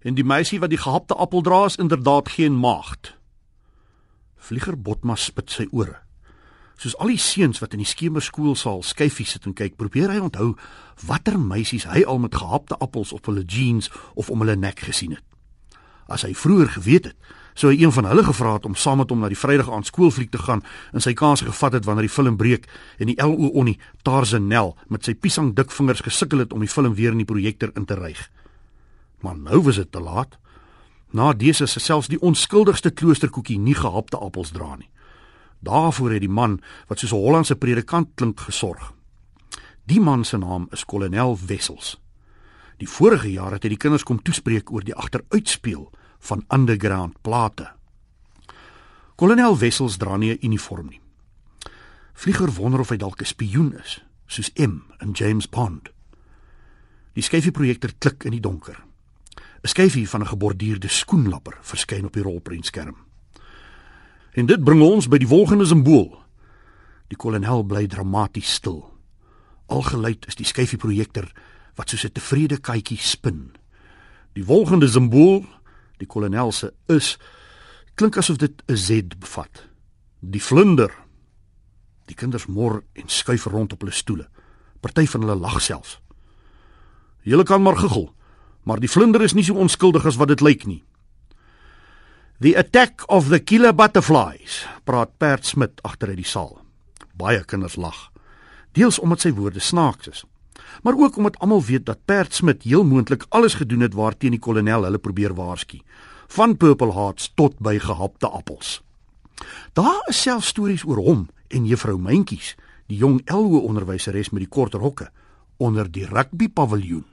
En die meisie wat die gehapte appel dra is inderdaad geen maagd. Vlieger Botma spit sy ore. Soos al die seuns wat in die skemerskoolsaal skyfie sit en kyk, probeer hy onthou watter meisies hy al met gehapte appels op hulle jeans of om hulle nek gesien het. As hy vroeër geweet het, sou hy een van hulle gevra het om saam met hom na die Vrydag aand skoolfliek te gaan en sy kans gevat het wanneer die film breek en die LO Onnie Tarzanel met sy piesang dik vingers gesukkel het om die film weer in die projektor in te ryg. Maar nou was dit te laat. Na dese se selfs die onskuldigste kloosterkoekie nie gehapte appels dra nie. Daarvoor het die man wat soos 'n Hollandse predikant klink gesorg. Die man se naam is kolonel Wessels. Die vorige jaar het hy die kinders kom toespreek oor die agteruitspeel van underground plate. Kolonel Wessels dra nie 'n uniform nie. Vlieger wonder of hy dalk 'n spioen is, soos M in James Bond. Die skyfie projektor klik in die donker. 'n Skyfie van 'n geborduurde skoenlapper verskyn op die rolprentskerm. En dit bring ons by die volgende simbool. Die kolonel bly dramaties stil. Algeluid is die skyfie projektor wat soos 'n tevrede katjie spin. Die volgende simbool, die kolonel se is klink asof dit 'n Z bevat. Die vlinder. Die kinders mor en skuif rond op hulle stoele. Party van hulle lag selfs. Julle kan maar guggel, maar die vlinder is nie so onskuldig as wat dit lyk nie. The attack of the killer butterflies, praat Pert Smit agter uit die saal. Baie kinders lag. Deels omdat sy woorde snaaks is, maar ook omdat almal weet dat Pert Smit heel moontlik alles gedoen het waarteen die kolonel hulle probeer waarsku, van purple hearts tot by gehapte appels. Daar is self stories oor hom en juffrou Mentjies, die jong LO onderwyseres met die kort rokke onder die rugby paviljoen.